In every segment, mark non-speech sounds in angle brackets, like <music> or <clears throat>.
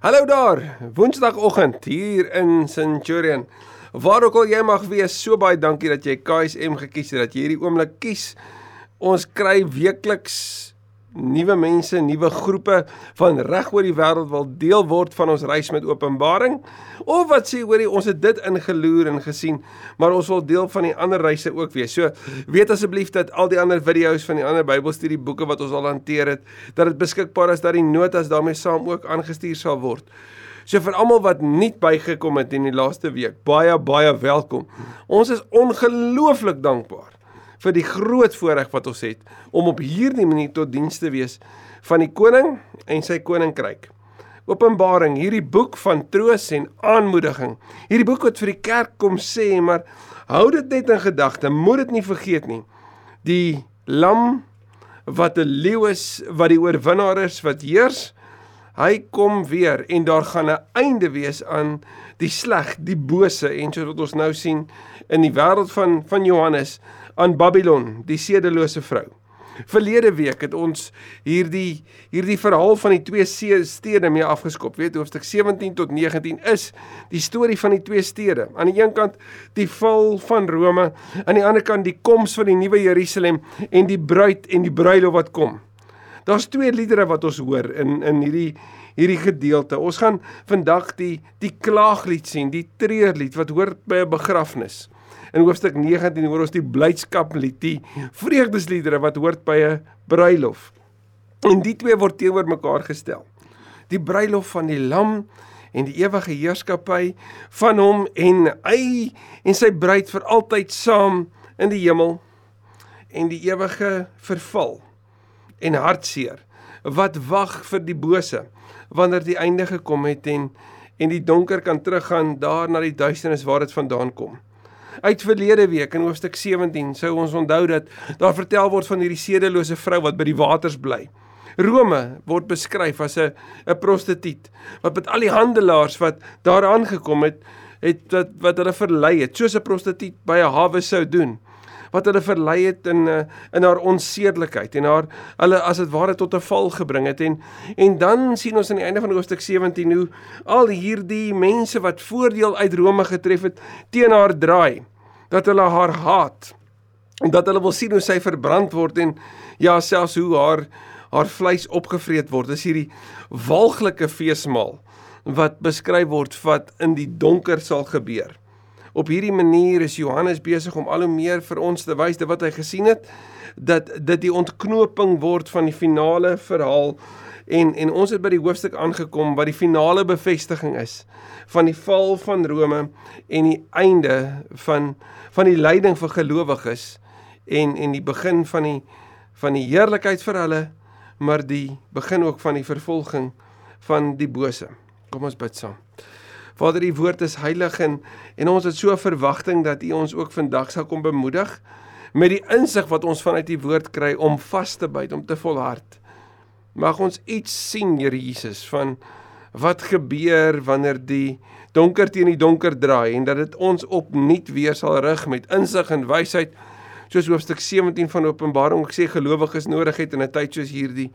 Hallo daar. Woensdagoggend hier in Centurion. Waar ook al jy mag wees, so baie dankie dat jy KSM gekies het, dat jy hierdie oomblik kies. Ons kry weekliks nuwe mense, nuwe groepe van reg oor die wêreld wil deel word van ons reis met Openbaring. Of wat sê hoorie, ons het dit ingeloer en gesien, maar ons wil deel van die ander reise ook wees. So weet asseblief dat al die ander video's van die ander Bybelstudieboeke wat ons al hanteer het, dat dit beskikbaar is dat die notas daarmee saam ook aangestuur sal word. So vir almal wat nie bygekom het in die laaste week, baie baie welkom. Ons is ongelooflik dankbaar vir die groot voorreg wat ons het om op hierdie manier tot diens te wees van die koning en sy koninkryk. Openbaring, hierdie boek van troos en aanmoediging. Hierdie boek wat vir die kerk kom sê, maar hou dit net in gedagte, moet dit nie vergeet nie. Die lam wat 'n leeu is, wat die oorwinnaar is, wat heers, hy kom weer en daar gaan 'n einde wees aan die sleg, die bose en so wat ons nou sien in die wêreld van van Johannes aan Babylon, die sedelose vrou. Verlede week het ons hierdie hierdie verhaal van die twee stede mee afgeskop. Weet hoofstuk 17 tot 19 is die storie van die twee stede. Aan die een kant die val van Rome, aan die ander kant die koms van die nuwe Jerusalem en die bruid en die bruilof wat kom. Daar's twee liedere wat ons hoor in in hierdie hierdie gedeelte. Ons gaan vandag die die klaaglied sien, die treurlied wat hoort by 'n begrafnis. In hoofstuk 19 hoor ons die blydskaplied, die vreugdesliedere wat hoort by 'n bruilof. En die twee word teenoor mekaar gestel. Die bruilof van die lam en die ewige heerskappy van hom en hy en sy bruid vir altyd saam in die hemel en die ewige verval en hartseer wat wag vir die bose wanneer die einde gekom het en en die donker kan teruggaan daar na die duisternis waar dit vandaan kom uit verlede week in hoofstuk 17 sou ons onthou dat daar vertel word van hierdie sedelose vrou wat by die waters bly. Rome word beskryf as 'n 'n prostituut wat met al die handelaars wat daar aangekom het, het wat wat hulle verlei het, soos 'n prostituut by 'n hawe sou doen wat hulle verlei het in eh, in haar onsedelikheid en haar hulle as dit ware tot 'n val gebring het. En en dan sien ons aan die einde van hoofstuk 17 hoe al hierdie mense wat voordeel uit Rome getref het teen haar draai dat hulle haar haat en dat hulle wil sien hoe sy verbrand word en ja selfs hoe haar haar vleis opgevreet word. Dis hierdie walglike feesmaal wat beskryf word wat in die donker sal gebeur Op hierdie manier is Johannes besig om al hoe meer vir ons te wys wat hy gesien het dat dit die ontknoping word van die finale verhaal en en ons het by die hoofstuk aangekom wat die finale bevestiging is van die val van Rome en die einde van van die lyding vir gelowiges en en die begin van die van die heerlikheid vir hulle maar die begin ook van die vervolging van die bose. Kom ons bid saam. Vader, u woord is heilig en en ons het so 'n verwagting dat u ons ook vandag sal kom bemoedig met die insig wat ons vanuit u woord kry om vas te byt, om te volhard. Mag ons iets sien, Here Jesus, van wat gebeur wanneer die donker teen die donker draai en dat dit ons opnuut weer sal rig met insig en wysheid soos hoofstuk 17 van Openbaring ek sê gelowiges nodig het in 'n tyd soos hierdie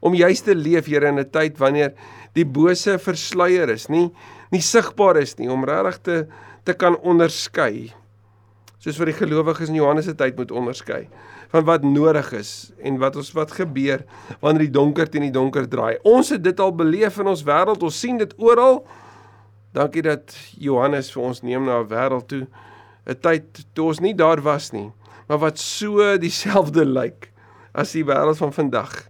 om juis te leef Here in 'n tyd wanneer die bose versluier is, nie nie sigbaar is nie om regtig te te kan onderskei. Soos wat die gelowiges in Johannes se tyd moet onderskei van wat nodig is en wat ons wat gebeur wanneer die donker teen die donker draai. Ons het dit al beleef in ons wêreld. Ons sien dit oral. Dankie dat Johannes vir ons neem na 'n wêreld toe, 'n tyd toe ons nie daar was nie, maar wat so <laughs> dieselfde lyk as die wêreld van vandag.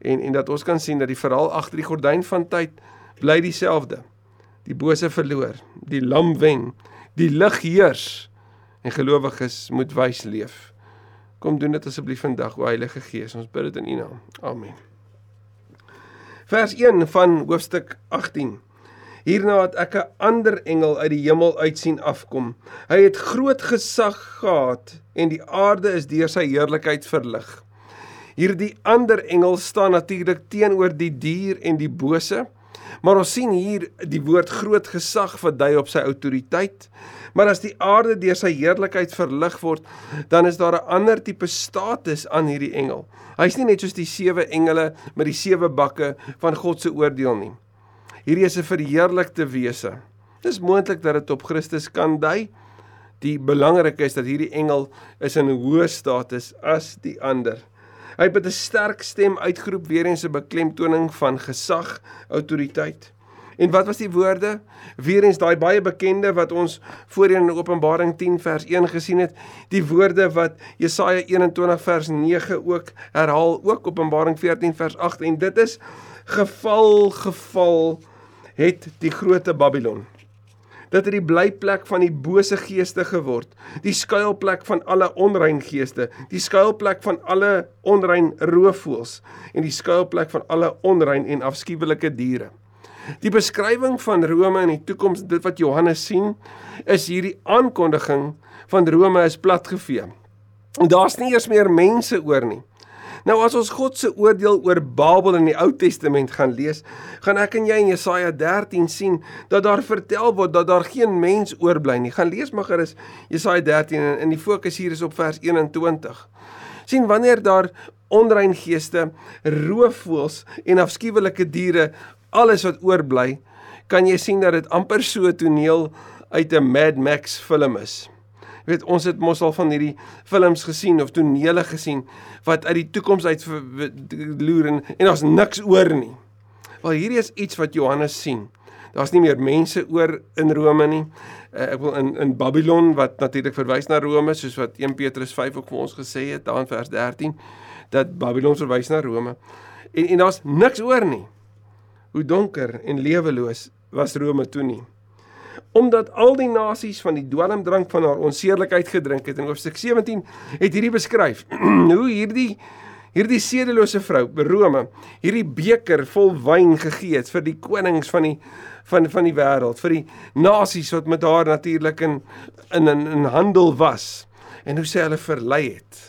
En en dat ons kan sien dat die verhaal agter die gordyn van tyd bly dieselfde die bose verloor, die lam wen, die lig heers en gelowiges moet wys leef. Kom doen dit asseblief vandag o Heilige Gees, ons bid dit in U naam. Amen. Vers 1 van hoofstuk 18. Hierna het ek 'n ander engel uit die hemel uitsien afkom. Hy het groot gesag gehad en die aarde is deur sy heerlikheid verlig. Hierdie ander engel staan natuurlik teenoor die dier en die bose Maar ons sien hier die woord groot gesag wat dui op sy autoriteit. Maar as die aarde deur sy heerlikheid verlig word, dan is daar 'n ander tipe status aan hierdie engel. Hy's nie net soos die sewe engele met die sewe bakke van God se oordeel nie. Hierdie is 'n verheerlikte wese. Dis moontlik dat dit op Christus kan dui. Die belangrike is dat hierdie engel is in 'n hoë status as die ander. Hy het met 'n sterk stem uitgeroep weer eens 'n beklemtoning van gesag, autoriteit. En wat was die woorde? Weerens daai baie bekende wat ons voorheen in Openbaring 10 vers 1 gesien het, die woorde wat Jesaja 21 vers 9 ook herhaal, ook Openbaring 14 vers 8 en dit is geval geval het die groot Babylon dat dit die blyplek van die bose geeste geword, die skuilplek van alle onrein geeste, die skuilplek van alle onrein roofvoëls en die skuilplek van alle onrein en afskuwelike diere. Die beskrywing van Rome in die toekoms, dit wat Johannes sien, is hierdie aankondiging van Rome is platgevee. En daar's nie eers meer mense oor nie. Nou as ons God se oordeel oor Babel in die Ou Testament gaan lees, gaan ek en jy in Jesaja 13 sien dat daar vertel word dat daar geen mens oorbly nie. Gaan lees maar gerus Jesaja 13 en in die fokus hier is op vers 21. sien wanneer daar onrein geeste, roofvoëls en afskuwelike diere alles wat oorbly, kan jy sien dat dit amper so 'n toneel uit 'n Mad Max film is. Weet, ons het mos al van hierdie films gesien of tonele gesien wat uit die toekoms uit loer en, en daar's niks oor nie. Wel hierdie is iets wat Johannes sien. Daar's nie meer mense oor in Rome nie. Uh, ek wil in in Babylon wat natuurlik verwys na Rome soos wat 1 Petrus 5 ook vir ons gesê het daar in vers 13 dat Babylon verwys na Rome. En en daar's niks oor nie hoe donker en leweloos was Rome toe nie. Omdat al die nasies van die dwelmdrank van haar onseerlikheid gedrink het. In hoofstuk 17 het hierdie beskryf <clears throat> hoe hierdie hierdie sedelose vrou Rome hierdie beker vol wyn gegee het vir die konings van die van van die wêreld vir die nasies wat met haar natuurlik in in in, in handel was. En hoe sy hulle verlei het.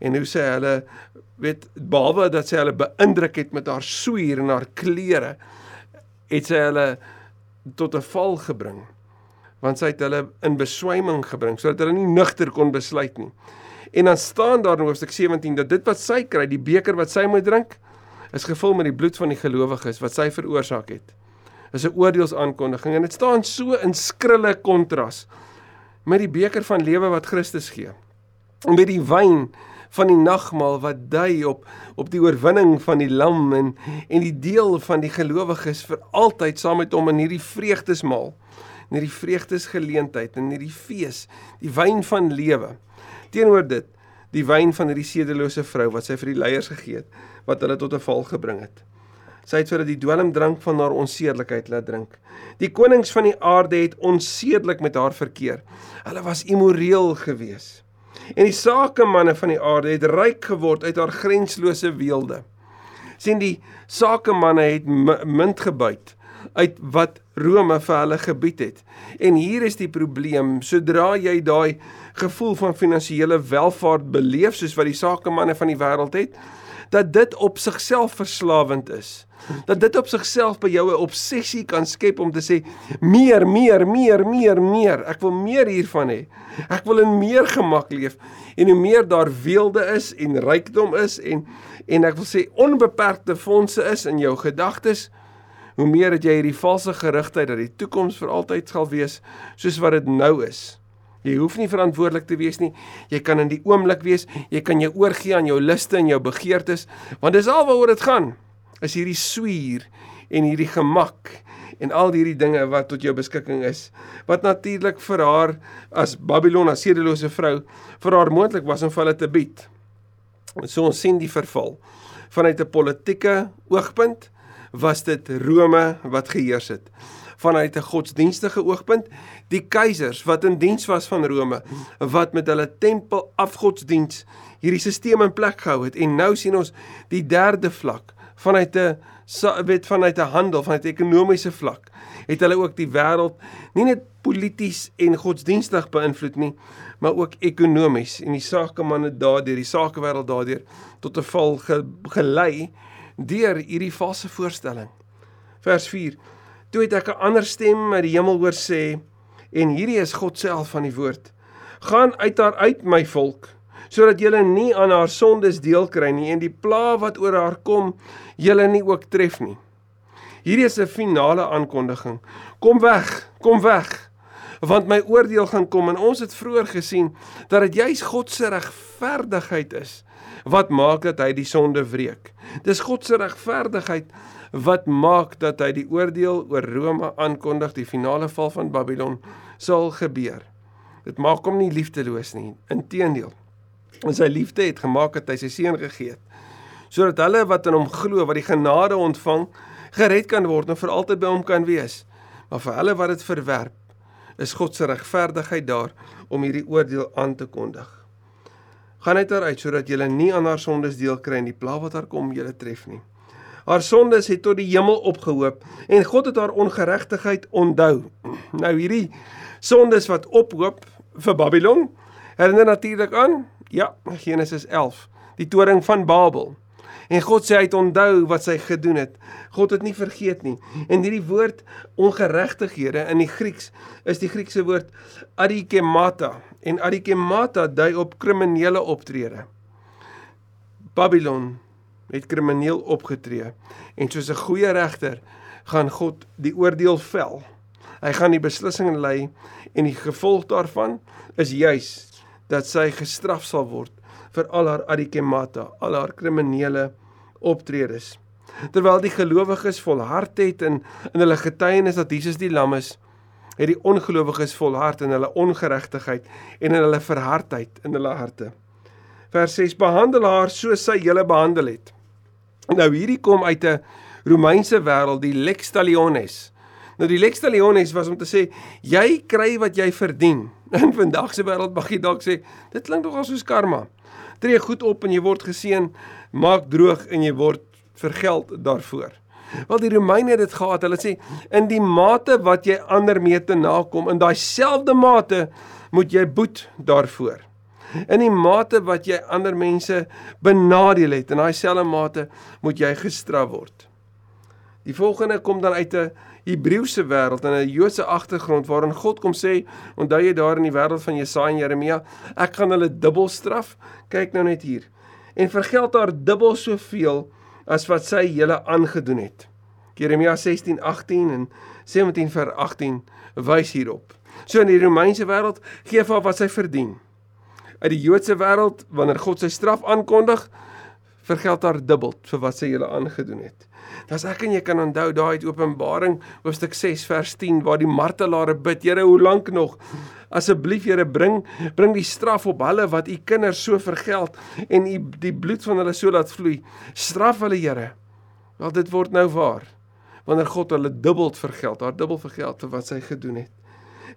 En hoe sy hulle weet behalwe dat sy hulle beïndruk het met haar swier en haar klere het sy hulle tot 'n val gebring want sy het hulle in beswyming gebring sodat hulle nie nugter kon besluit nie. En dan staan daar in hoofstuk 17 dat dit wat sy kry die beker wat sy moet drink is gevul met die bloed van die gelowiges wat sy veroorsaak het. Is 'n oordeelsaankondiging en dit staan so in skrille kontras met die beker van lewe wat Christus gee. En met die wyn van die nagmaal wat dui op op die oorwinning van die lam en en die deel van die gelowiges vir altyd saam met hom in hierdie vreugdesmaal in hierdie vreugdesgeleentheid in hierdie fees die wyn van lewe. Teenoor dit die wyn van hierdie sedelose vrou wat sy vir die leiers gegee het wat hulle tot 'n val gebring het. Sy het sodat die dwelmdrank van haar onsedelikheid laat drink. Die konings van die aarde het onsedelik met haar verkeer. Hulle was immoreel geweest En die sakemanne van die aarde het ryk geword uit haar grenslose weelde. sien die sakemanne het munt gebyt uit wat Rome vir hulle gebied het. En hier is die probleem, sodra jy daai gevoel van finansiële welvaart beleef soos wat die sakemanne van die wêreld het, dat dit op sigself verslawend is dat dit op sigself by jou 'n obsessie kan skep om te sê meer, meer, meer, meer, meer. Ek wil meer hiervan hê. Ek wil in meer gemak leef en hoe meer daar weelde is en rykdom is en en ek wil sê onbeperkte fondse is in jou gedagtes, hoe meer dat jy hierdie valse gerugtheid dat die toekoms vir altyd sal wees soos wat dit nou is. Jy hoef nie verantwoordelik te wees nie. Jy kan in die oomblik wees. Jy kan jou oorgee aan jou liste en jou begeertes, want dis al waaroor dit gaan is hierdie swier en hierdie gemak en al hierdie dinge wat tot jou beskikking is wat natuurlik vir haar as Babylon as sedelose vrou vir haar moontlik was om vir hulle te bied. So ons sien die verval vanuit 'n politieke oogpunt was dit Rome wat geheers het. Vanuit 'n godsdienstige oogpunt, die keisers wat in diens was van Rome wat met hulle tempel afgodsdiens hierdie stelsel in plek gehou het en nou sien ons die derde vlak vanuit 'n weet vanuit 'n handel, vanuit 'n ekonomiese vlak, het hulle ook die wêreld nie net polities en godsdienstig beïnvloed nie, maar ook ekonomies en die sakemanne daardeur, die sakewêreld daardeur tot 'n val ge, gelei deur hierdie valse voorstelling. Vers 4. Toe het ek 'n ander stem uit die hemel hoor sê en hierdie is God self van die woord: Gaan uit daar uit my volk sodat julle nie aan haar sondes deel kry nie en die pla wat oor haar kom julle nie ook tref nie. Hierdie is 'n finale aankondiging. Kom weg, kom weg. Want my oordeel gaan kom en ons het vroeër gesien dat dit juis God se regverdigheid is wat maak dat hy die sonde wreek. Dis God se regverdigheid wat maak dat hy die oordeel oor Rome aankondig, die finale val van Babylon sal gebeur. Dit maak hom nie liefdeloos nie, inteendeel. En sy liefde het gemaak dat hy sy seun gegee het sodat hulle wat in hom glo, wat die genade ontvang, gered kan word en vir altyd by hom kan wees. Maar vir hulle wat dit verwerp, is God se regverdigheid daar om hierdie oordeel aan te kondig. Gaan net daaruit sodat jy nie aan haar sondes deel kry en die pla wat haar kom julle tref nie. Haar sondes het tot die hemel opgehoop en God het haar ongeregtigheid onthou. Nou hierdie sondes wat ophoop vir Babylon herinner natuurlik aan ja, Genesis 11, die toring van Babel. En God sê hy het onthou wat sy gedoen het. God het nie vergeet nie. En hierdie woord ongeregtighede in die Grieks is die Griekse woord adikemata en adikemata dui op kriminele optrede. Babylon het krimineel opgetree en soos 'n goeie regter gaan God die oordeel vel. Hy gaan die beslissing lê en die gevolg daarvan is juis dat sy gestraf sal word vir al haar adikemata, al haar kriminele optredes. Terwyl die gelowiges volhard het in in hulle getuienis dat Jesus die lam is, het die ongelowiges volhard in hulle ongeregtigheid en in hulle verhardheid in hulle harte. Vers 6: Behandel haar soos sy julle behandel het. Nou hierdie kom uit 'n Romeinse wêreld, die lex talionis. Nou die lex talionis was om te sê jy kry wat jy verdien. <laughs> In vandag se wêreld mag jy dalk sê dit klink nogal soos karma. Tree goed op en jy word geseën, maak droog en jy word vergeld daarvoor. Wel die Romeine het dit gehad. Hulle sê in die mate wat jy ander mee te nakom, in daai selfde mate moet jy boet daarvoor in die mate wat jy ander mense benadeel het in daai selfde mate moet jy gestraf word. Die volgende kom dan uit 'n Hebreëse wêreld en 'n Joodse agtergrond waarin God kom sê, onthou jy daar in die wêreld van Jesaja en Jeremia, ek gaan hulle dubbel straf. Kyk nou net hier. En vergeld daar dubbel soveel as wat sy julle aangedoen het. Jeremia 16:18 en 17 vers 18 wys hierop. So in die Romeinse wêreld gee vir wat sy verdien uit die Joodse wêreld wanneer God sy straf aankondig, vergeld haar dubbel vir wat sy julle aangedoen het. Das ek en jy kan onthou daai uit Openbaring hoofstuk 6 vers 10 waar die martelare bid, Here, hoe lank nog? Asseblief Here, bring bring die straf op hulle wat u kinders so vergeld en u die bloed van hulle so laat vloei. Straf hulle, Here. Want dit word nou waar wanneer God hulle dubbel vergeld, haar dubbel vergeld vir wat sy gedoen het.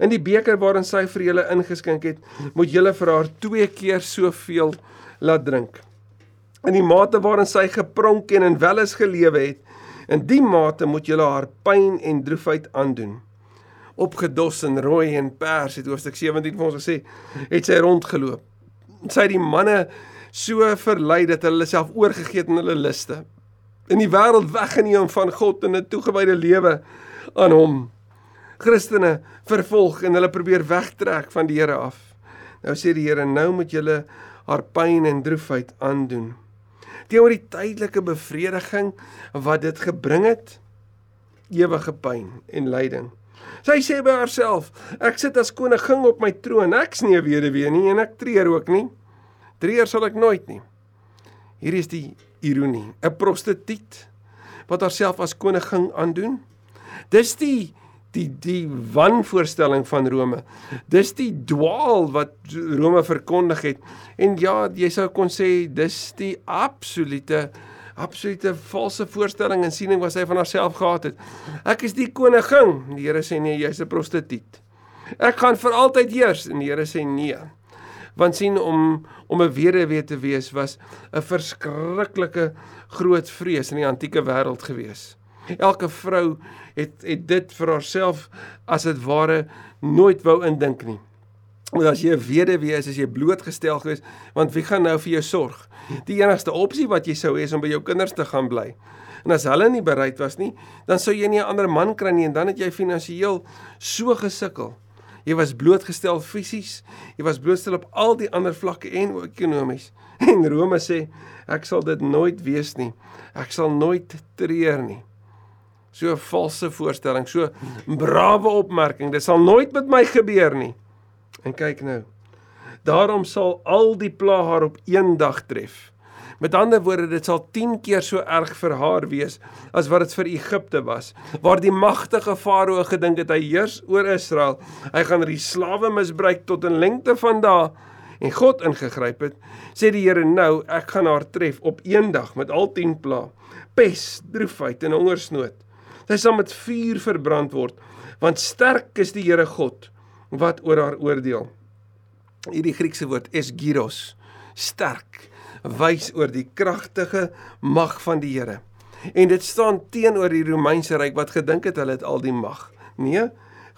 In die beker waarin sy vir julle ingeskink het, moet julle vir haar twee keer soveel laat drink. In die mate waarin sy gepronk en in weles gelewe het, in die mate moet julle haar pyn en droefheid aandoen. Opgedos en rooi en pers het hoofstuk 17 vir ons gesê, het sy rondgeloop. Sy het die manne so verlei dat hulle self oorgegee het aan hulle liste. In die wêreld weggeneem van God en 'n toegewyde lewe aan hom. Christene vervolg en hulle probeer wegtrek van die Here af. Nou sê die Here, nou moet julle haar pyn en droefheid aandoen. Teenoor die tydelike bevrediging wat dit gebring het, ewige pyn en lyding. Sy sê by haarself, ek sit as koningin op my troon, ek's nie 'n weduwee nie en ek treur ook nie. Treur sal ek nooit nie. Hier is die ironie, 'n prostituut wat haarself as koningin aandoen. Dis die die die wanvoorstelling van Rome. Dis die dwaal wat Rome verkondig het. En ja, jy sou kon sê dis die absolute absolute valse voorstelling en siening wat sy van haarself gehad het. Ek is die koningin. Die Here sê nee, jy's 'n prostituut. Ek gaan vir altyd heers en die Here sê nee. Want sien om om 'n weduwee te wees was 'n verskriklike groot vrees in die antieke wêreld gewees. Elke vrou het het dit vir haarself as dit ware nooit wou indink nie. Want as jy 'n weduwee is, is jy blootgestel gewees, want wie gaan nou vir jou sorg? Die enigste opsie wat jy sou hê is om by jou kinders te gaan bly. En as hulle nie bereid was nie, dan sou jy nie 'n ander man kry nie en dan het jy finansiëel so gesukkel. Jy was blootgestel fisies, jy was blootgestel op al die ander vlakke en ekonomies. <laughs> En Rome sê, ek sal dit nooit wees nie. Ek sal nooit treur nie. So 'n valse voorstelling, so 'n brawe opmerking. Dit sal nooit met my gebeur nie. En kyk nou. Daarom sal al die plaag haar op een dag tref. Met ander woorde, dit sal 10 keer so erg vir haar wees as wat dit vir Egipte was, waar die magtige Farao gedink het hy heers oor Israel. Hy gaan die slawe misbruik tot 'n lengte van dae en God ingegryp het. Sê die Here nou, ek gaan haar tref op een dag met al 10 plaag. Pes, droefheid en hongersnood. Sy sal met vuur verbrand word, want sterk is die Here God wat oor haar oordeel. Hierdie Griekse woord esgyros, sterk, wys oor die kragtige mag van die Here. En dit staan teenoor die Romeinse ryk wat gedink het hulle het al die mag. Nee,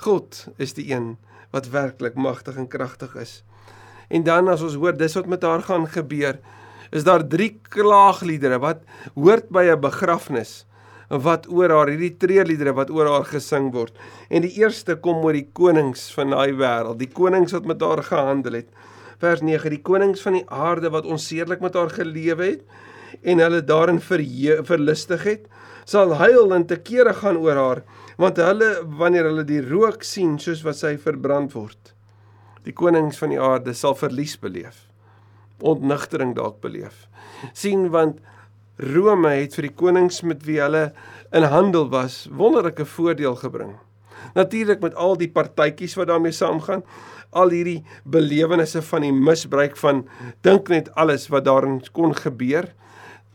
God is die een wat werklik magtig en kragtig is. En dan as ons hoor dis wat met haar gaan gebeur, is daar drie klaagliedere wat hoort by 'n begrafnis wat oor haar hierdie treeliedere wat oor haar gesing word. En die eerste kom oor die konings van daai wêreld, die konings wat met haar gehandel het. Vers 9: Die konings van die aarde wat onseerlik met haar gelewe het en hulle daarin verlustig het, sal huil en te kere gaan oor haar, want hulle wanneer hulle die rook sien soos wat sy verbrand word. Die konings van die aarde sal verlies beleef. Ontnigtering dalk beleef. sien want Rome het vir die konings met wie hulle in handel was wonderlike voordeel gebring. Natuurlik met al die partytjies wat daarmee saamgaan, al hierdie belewennisse van die misbruik van dink net alles wat daarin kon gebeur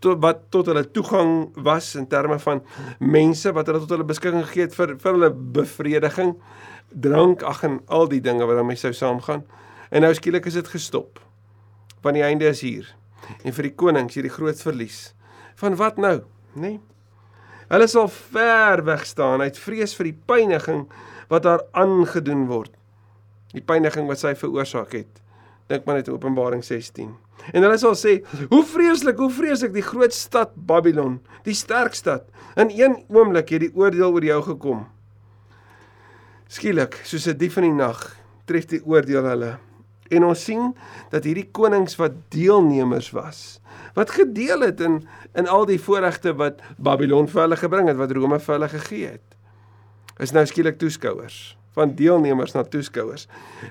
tot wat tot hulle toegang was in terme van mense wat hulle tot hulle beskikking gegee het vir vir hulle bevrediging, drank, ag en al die dinge wat daarmee sou saamgaan. En nou skielik is dit gestop. Want die einde is hier. En vir die konings hierdie groot verlies. Van wat nou, nê? Nee? Hulle sal ver weg staan uit vrees vir die pyniging wat haar aangedoen word. Die pyniging wat sy veroorsaak het. Dink maar net Openbaring 16. En hulle sal sê, "Hoe vreeslik, hoe vreeslik die groot stad Babylon, die sterk stad. In een oomblik het die oordeel oor jou gekom." Skielik, soos 'n dief in die nag, tref die oordeel hulle. En ons sien dat hierdie konings wat deelnemers was, wat gedeel het in in al die voorregte wat Babylon vir hulle gebring het, wat Rome vir hulle gegee het. Is nou skielik toeskouers van deelnemers na toeskouers.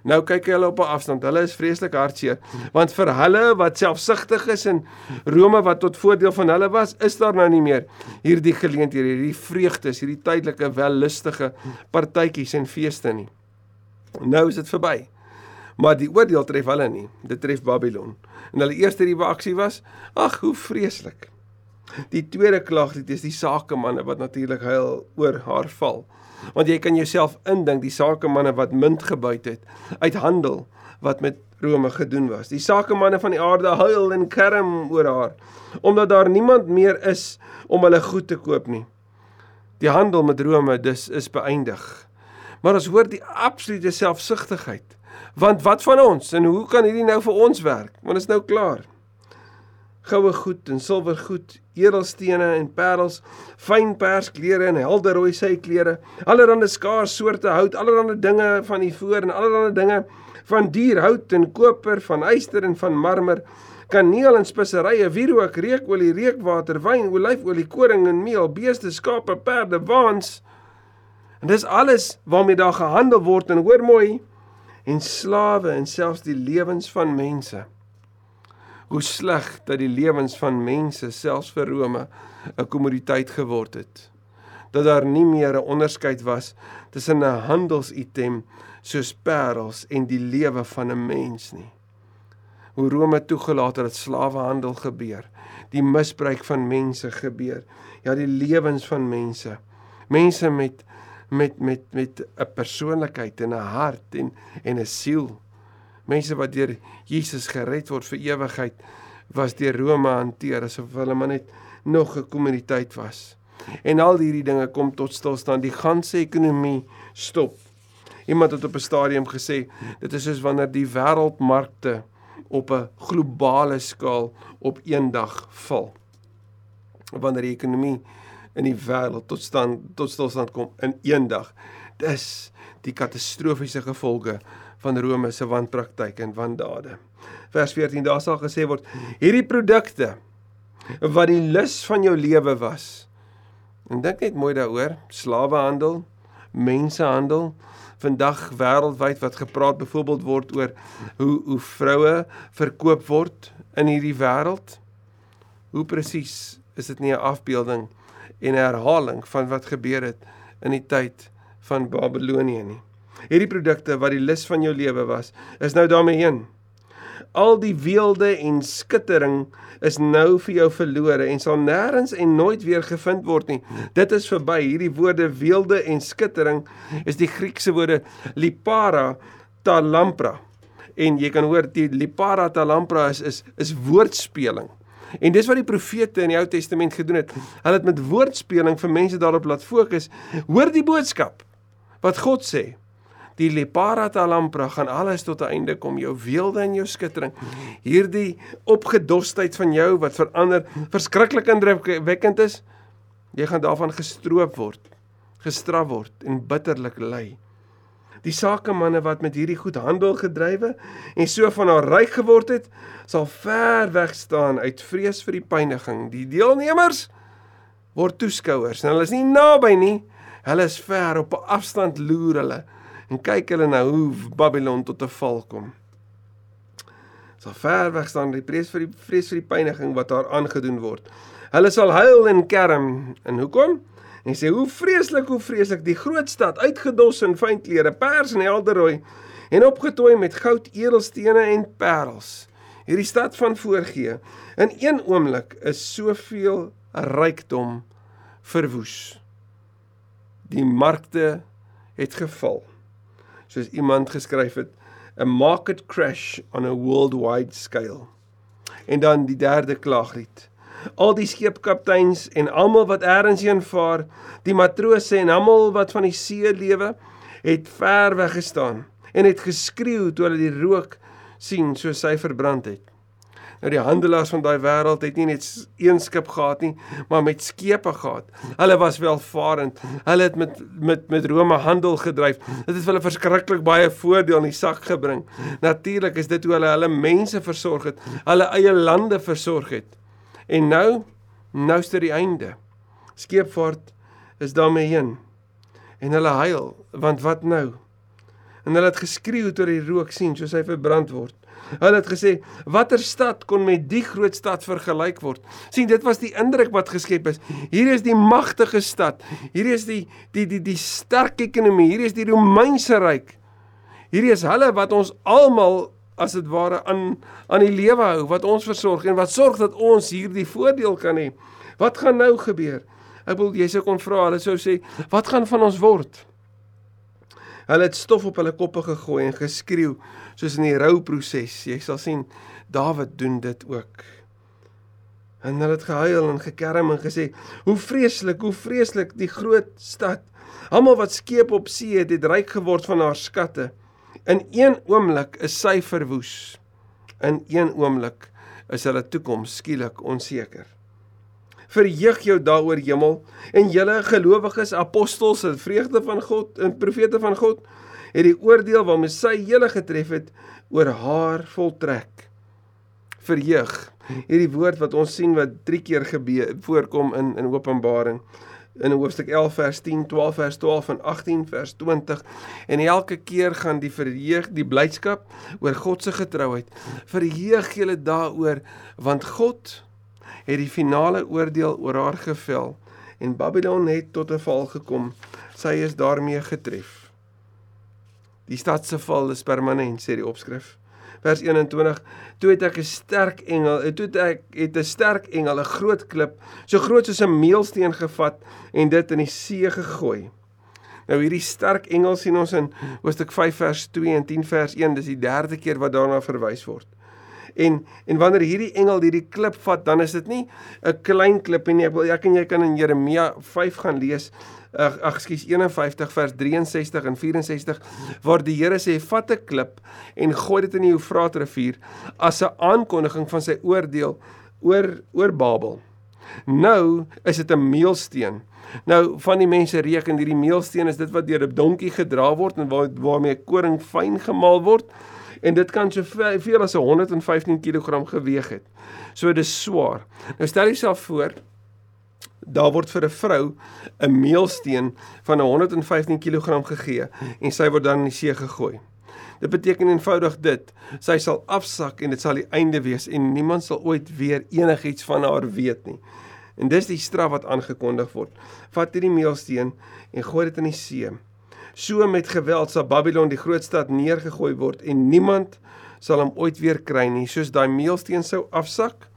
Nou kyk hulle op 'n afstand. Hulle is vreeslik hartseer want vir hulle wat selfsugtig is en Rome wat tot voordeel van hulle was, is daar nou nie meer hierdie geleenthede, hierdie vreugdes, hierdie tydelike wellustige partytjies en feeste nie. Nou is dit verby. Maar die oordeel tref hulle nie. Dit tref Babylon. En hulle eerste reaksie was: "Ag, hoe vreeslik." Die tweede klaaglied is die sakemanne wat natuurlik huil oor haar val. Want jy kan jouself indink die sakemanne wat munt gebuit het uit handel wat met Rome gedoen was. Die sakemanne van die aarde huil en kerm oor haar omdat daar niemand meer is om hulle goed te koop nie. Die handel met Rome dus is beëindig. Maar ons hoor die absolute selfsugtigheid Want wat van ons en hoe kan hierdie nou vir ons werk? Want dit is nou klaar. Goue goed en silwer goed, edelstene en parels, fyn persklere en helder rooi syklere, allerlei skaars soorte hout, allerlei dinge van die voor en allerlei dinge van dierhout en koper, van yster en van marmer, kaneel en speserye, wierook, reukolie, reukwater, wyn, olyfolie, koring en meel, beeste, skape, perde, waans. En dis alles waarmee daar gehandel word en hoor mooi, en slawe en selfs die lewens van mense. Hoe sleg dat die lewens van mense selfs vir Rome 'n kommoditeit geword het. Dat daar nie meer 'n onderskeid was tussen 'n handelsitem soos parels en die lewe van 'n mens nie. Hoe Rome toegelaat het dat slawehandel gebeur, die misbruik van mense gebeur, ja die lewens van mense. Mense met met met met 'n persoonlikheid en 'n hart en en 'n siel. Mense wat deur Jesus gered word vir ewigheid was deur Rome hanteer asof hulle maar net nog 'n kommuniteit was. En al hierdie dinge kom tot stilstand. Die ganse ekonomie stop. Iemand het op 'n stadium gesê dit is soos wanneer die wêreldmarkte op 'n globale skaal op een dag val. Wanneer die ekonomie in die wêreld tot stand tot stilstand kom in een dag. Dis die katastrofiese gevolge van Rome se wanpraktyk en wandade. Vers 14 daar sal gesê word hierdie produkte wat die lus van jou lewe was En dink net mooi daaroor, slawehandel, mensehandel, vandag wêreldwyd wat gepraat byvoorbeeld word oor hoe hoe vroue verkoop word in hierdie wêreld. Hoe presies is dit nie 'n afbeelding en 'n herhaling van wat gebeur het in die tyd van Babelonie nie. Hierdie produkte wat die lus van jou lewe was, is nou daarmee heen. Al die weelde en skittering is nou vir jou verlore en sal nêrens en nooit weer gevind word nie. Dit is verby. Hierdie woorde weelde en skittering is die Griekse woorde lipara talampra. En jy kan hoor die lipara talampra is is is woordspeling. En dis wat die profete in die Ou Testament gedoen het. Hulle het met woordspeling vir mense daarop laat fokus. Hoor die boodskap wat God sê. Die leparata lampra gaan alles tot 'n einde kom. Jou weelde en jou skittering. Hierdie opgedostheid van jou wat verander verskriklik indrukwekkend is. Jy gaan daarvan gestroop word gestraf word en bitterlik ly die sakemanne wat met hierdie goed handel gedrywe en so van haar ryk geword het sal ver weg staan uit vrees vir die pyniging die deelnemers word toeskouers en hulle is nie naby nie hulle is ver op 'n afstand loer hulle en kyk hulle nou hoe Babylon tot 'n val kom. Sal ver weg staan die vrees vir die vrees vir die pyniging wat haar aangedoen word. Hulle sal huil en kerm. En hoekom? En sê hoe vreeslik, hoe vreeslik die groot stad uitgedos in fyn klere, pers en helderrooi en opgetooi met goud, edelstene en parels. Hierdie stad van voorgee. In een oomblik is soveel rykdom verwoes. Die markte het geval soos iemand geskryf het, a market crash on a worldwide scale. En dan die derde klaaglied. Al die skeepkapteins en almal wat eers heen vaar, die matrose en almal wat van die see lewe, het ver weg gestaan en het geskreeu toe hulle die rook sien soos hy verbrand het. Nou die handelaars van daai wêreld het nie net een skip gehad nie, maar met skepe gehad. Hulle was welvarend. Hulle het met met met Rome handel gedryf. Dit het hulle verskriklik baie voordeel in die sak gebring. Natuurlik is dit hoe hulle hulle mense versorg het, hulle eie lande versorg het. En nou, nou dit die einde. Skeepvaart is daarmee heen. En hulle huil, want wat nou? En hulle het geskreeu toe die rook sien soos hy verbrand word. Hulle het gesê watter stad kon met die groot stad vergelyk word? sien dit was die indruk wat geskep is. Hier is die magtige stad. Hier is die die die die sterk ekonomie. Hier is die Romeinse ryk. Hierdie is hulle wat ons almal as dit ware aan aan die lewe hou, wat ons versorg en wat sorg dat ons hierdie voordeel kan hê. Wat gaan nou gebeur? Ek wil jy sou kon vra, hulle sou sê, wat gaan van ons word? Hulle het stof op hulle koppe gegooi en geskreeu soos in die rouproses. Jy sal sien Dawid doen dit ook. En hulle het gehuil en gekerm en gesê: "Hoe vreeslik, hoe vreeslik die groot stad. Almal wat skeep op see het, het ryk geword van haar skatte. In een oomblik is sy verwoes. In een oomblik is hulle toekoms skielik onseker." verheug jou daaroor hemel en julle gelowiges apostels en vreugde van God en profete van God het die oordeel waarmee sy hele getref het oor haar voltrek verheug hierdie woord wat ons sien wat 3 keer gebeur voorkom in in Openbaring in hoofstuk 11 vers 10 12 vers 12 en 18 vers 20 en elke keer gaan die verheug die blydskap oor God se getrouheid verheug julle daaroor want God het die finale oordeel oor haar gevel en Babylon het tot 'n val gekom. Sy is daarmee getref. Die stad se val is permanent, sê die opskrif. Vers 21: Toe het ek 'n sterk engel, eh, toe het ek het 'n sterk engel, 'n groot klip, so groot soos 'n meelsteen gevat en dit in die see gegooi. Nou hierdie sterk engel sien ons in Hoofstuk 5 vers 2 en 10 vers 1, dis die derde keer wat daarna verwys word. En en wanneer hierdie engel hierdie klip vat, dan is dit nie 'n klein klip nie. Ek wil ek en jy kan in Jeremia 5 gaan lees. Ag skus 51 vers 63 en 64 waar die Here sê vat 'n klip en gooi dit in die Eufraat rivier as 'n aankondiging van sy oordeel oor oor Babel. Nou is dit 'n meelsteen. Nou van die mense reken hierdie meelsteen is dit wat deur 'n donkie gedra word en waar waarmee koring fyn gemaal word en dit kan so veel as 115 kg geweg het. So dis swaar. Nou stel jouself voor Daar word vir 'n vrou 'n meelsteen van 115 kg gegee en sy word dan in die see gegooi. Dit beteken eenvoudig dit: sy sal afsak en dit sal die einde wees en niemand sal ooit weer enigiets van haar weet nie. En dis die straf wat aangekondig word. Vat hierdie meelsteen en gooi dit in die see. So met geweld sal Babylon die groot stad neergegooi word en niemand sal hom ooit weer kry nie, soos daai meelsteen sou afsak.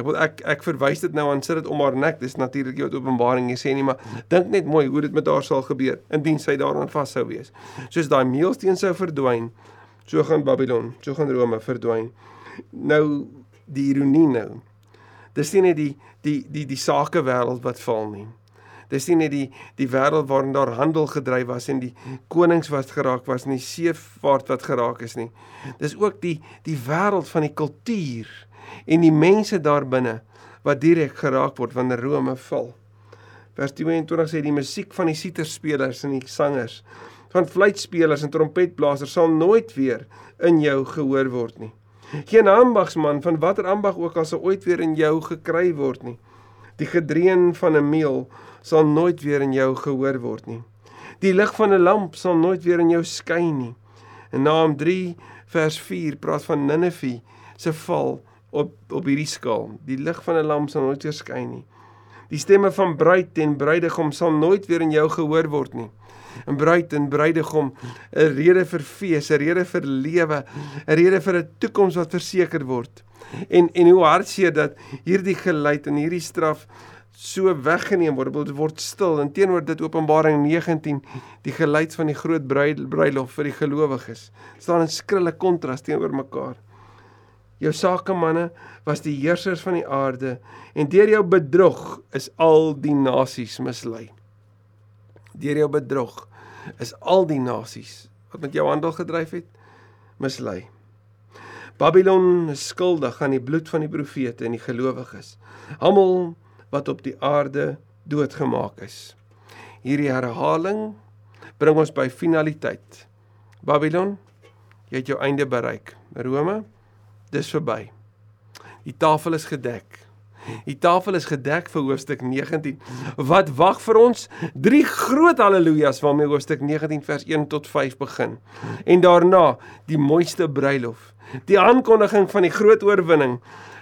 Ek wil ek ek verwys dit nou aan sit dit om haar nek. Dis natuurlik jou Openbaring. Jy sê nie maar dink net mooi hoe dit met haar sal gebeur indien sy daaraan vas sou wees. Soos daai meelsteen sou verdwyn, so gaan Babylon, so gaan Rome verdwyn. Nou die ironie nou. Dis nie net die die die die sakewêreld wat val nie. Dis nie net die die wêreld waarin daar handel gedryf was en die konings wat geraak was en die seevaart wat geraak is nie. Dis ook die die wêreld van die kultuur en die mense daarbinne wat direk geraak word wanneer Rome val. Vers 22 sê die musiek van die siterspelers en die sangers van fluitspelers en trompetblasers sal nooit weer in jou gehoor word nie. Geen ambagsman van watter ambag ook al sal ooit weer in jou gekry word nie. Die gedreun van 'n meel sal nooit weer in jou gehoor word nie. Die lig van 'n lamp sal nooit weer in jou skyn nie. En Naam 3 vers 4 praat van Ninive se val op op hierdie skaal. Die lig van 'n lamp sal nooit weer skyn nie. Die stemme van bruid en bruidegom sal nooit weer in jou gehoor word nie. 'n Bruid en bruidegom, 'n rede vir fees, 'n rede vir lewe, 'n rede vir 'n toekoms wat verseker word. En en hoe hartseer dat hierdie geluid en hierdie straf so weggeneem word, dit word stil en teenoor dit Openbaring 19 die geluid van die groot bruilof vir die gelowiges staan in skrille kontras teenoor mekaar. Jou sakemanne was die heersers van die aarde en deur jou bedrog is al die nasies mislei. Deur jou bedrog is al die nasies wat met jou handel gedryf het mislei. Babylon is skuldig aan die bloed van die profete en die gelowiges. Almal wat op die aarde doodgemaak is. Hierdie herhaling bring ons by finaliteit. Babylon, jy het jou einde bereik. Rome, dis verby. Die tafel is gedek. Die tafel is gedek vir hoofstuk 19. Wat wag vir ons? Drie groot haleluja's waarmee hoofstuk 19 vers 1 tot 5 begin. En daarna die mooiste bruilof. Die aankondiging van die groot oorwinning.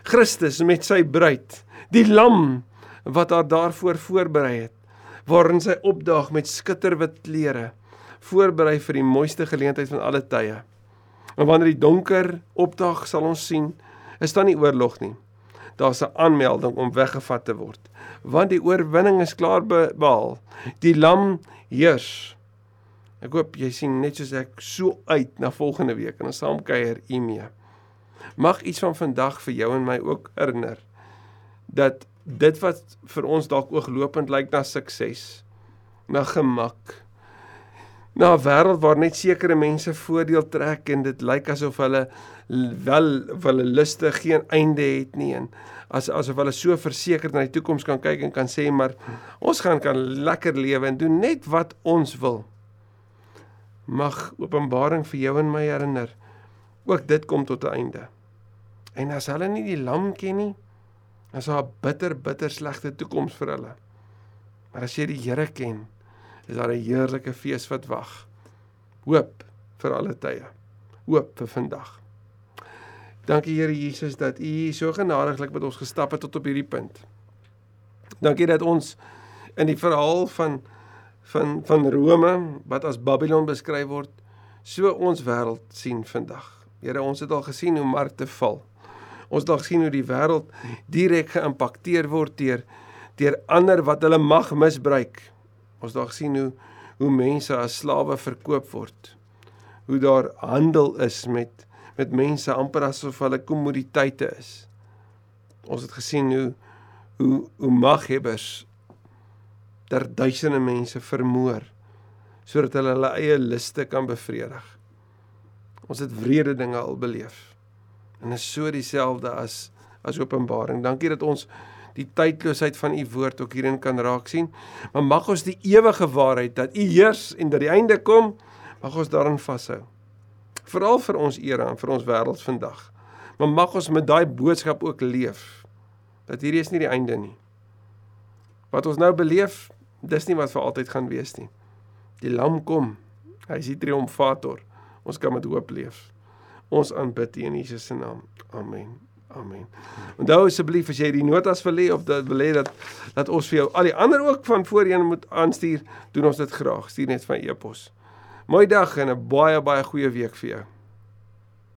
Christus met sy bruid. Die lam wat haar daarvoor voorberei het, waarin sy opdaag met skitterwit klere, voorberei vir die mooiste geleentheid van alle tye. En wanneer die donker opdaag, sal ons sien, is daar nie oorlog nie. Daar's 'n aanmelding om weggevat te word, want die oorwinning is klaar behaal. Die lam heers. Ek hoop jy sien net soos ek so uit na volgende week en ons saam kuier mee. Mag iets van vandag vir jou en my ook herinner dat dit wat vir ons dalk ooglopend lyk na sukses, na gemak, na 'n wêreld waar net sekere mense voordeel trek en dit lyk asof hulle wel of hulle luste geen einde het nie en as asof hulle so verseker na die toekoms kan kyk en kan sê maar ons gaan kan lekker lewe en doen net wat ons wil. Mag Openbaring vir jou en my herinner ook dit kom tot 'n einde. En as hulle nie die lam ken nie, is daar 'n bitter bitter slegte toekoms vir hulle. Maar as jy die Here ken, is daar 'n heerlike fees wat wag. Hoop vir alle tye. Hoop vir vandag. Dankie Here Jesus dat U so genadiglik met ons gestap het tot op hierdie punt. Dankie dat ons in die verhaal van van van Rome wat as Babylon beskryf word, so ons wêreld sien vandag. Here, ons het al gesien hoe markte val. Ons dalk sien hoe die wêreld direk geïmpakteer word deur deur ander wat hulle mag misbruik. Ons dalk sien hoe hoe mense as slawe verkoop word. Hoe daar handel is met met mense amper asof hulle kommoditeite is. Ons het gesien hoe hoe hoe maghebbers ter duisende mense vermoor sodat hulle hulle eie liste kan bevredig. Ons het wrede dinge al beleef. En is so dieselfde as as Openbaring. Dankie dat ons die tydloosheid van u woord ook hierin kan raak sien. Maar mag ons die ewige waarheid dat u heers en dat die einde kom, mag ons daarin vashou. Veral vir ons era en vir ons wêreld vandag. Maar mag ons met daai boodskap ook leef dat hierdie is nie die einde nie. Wat ons nou beleef, dis nie wat vir altyd gaan wees nie. Die lam kom. Hy is die triomfator. Ons kan met hoop leef. Ons aanbid U in Jesus se naam. Amen. Amen. Onthou asseblief as jy die notas wil hê of dat wil hê dat dat ons vir jou al die ander ook van voorheen moet aanstuur, doen ons dit graag. Stuur net van e-pos. Mooi dag en 'n baie baie goeie week vir jou.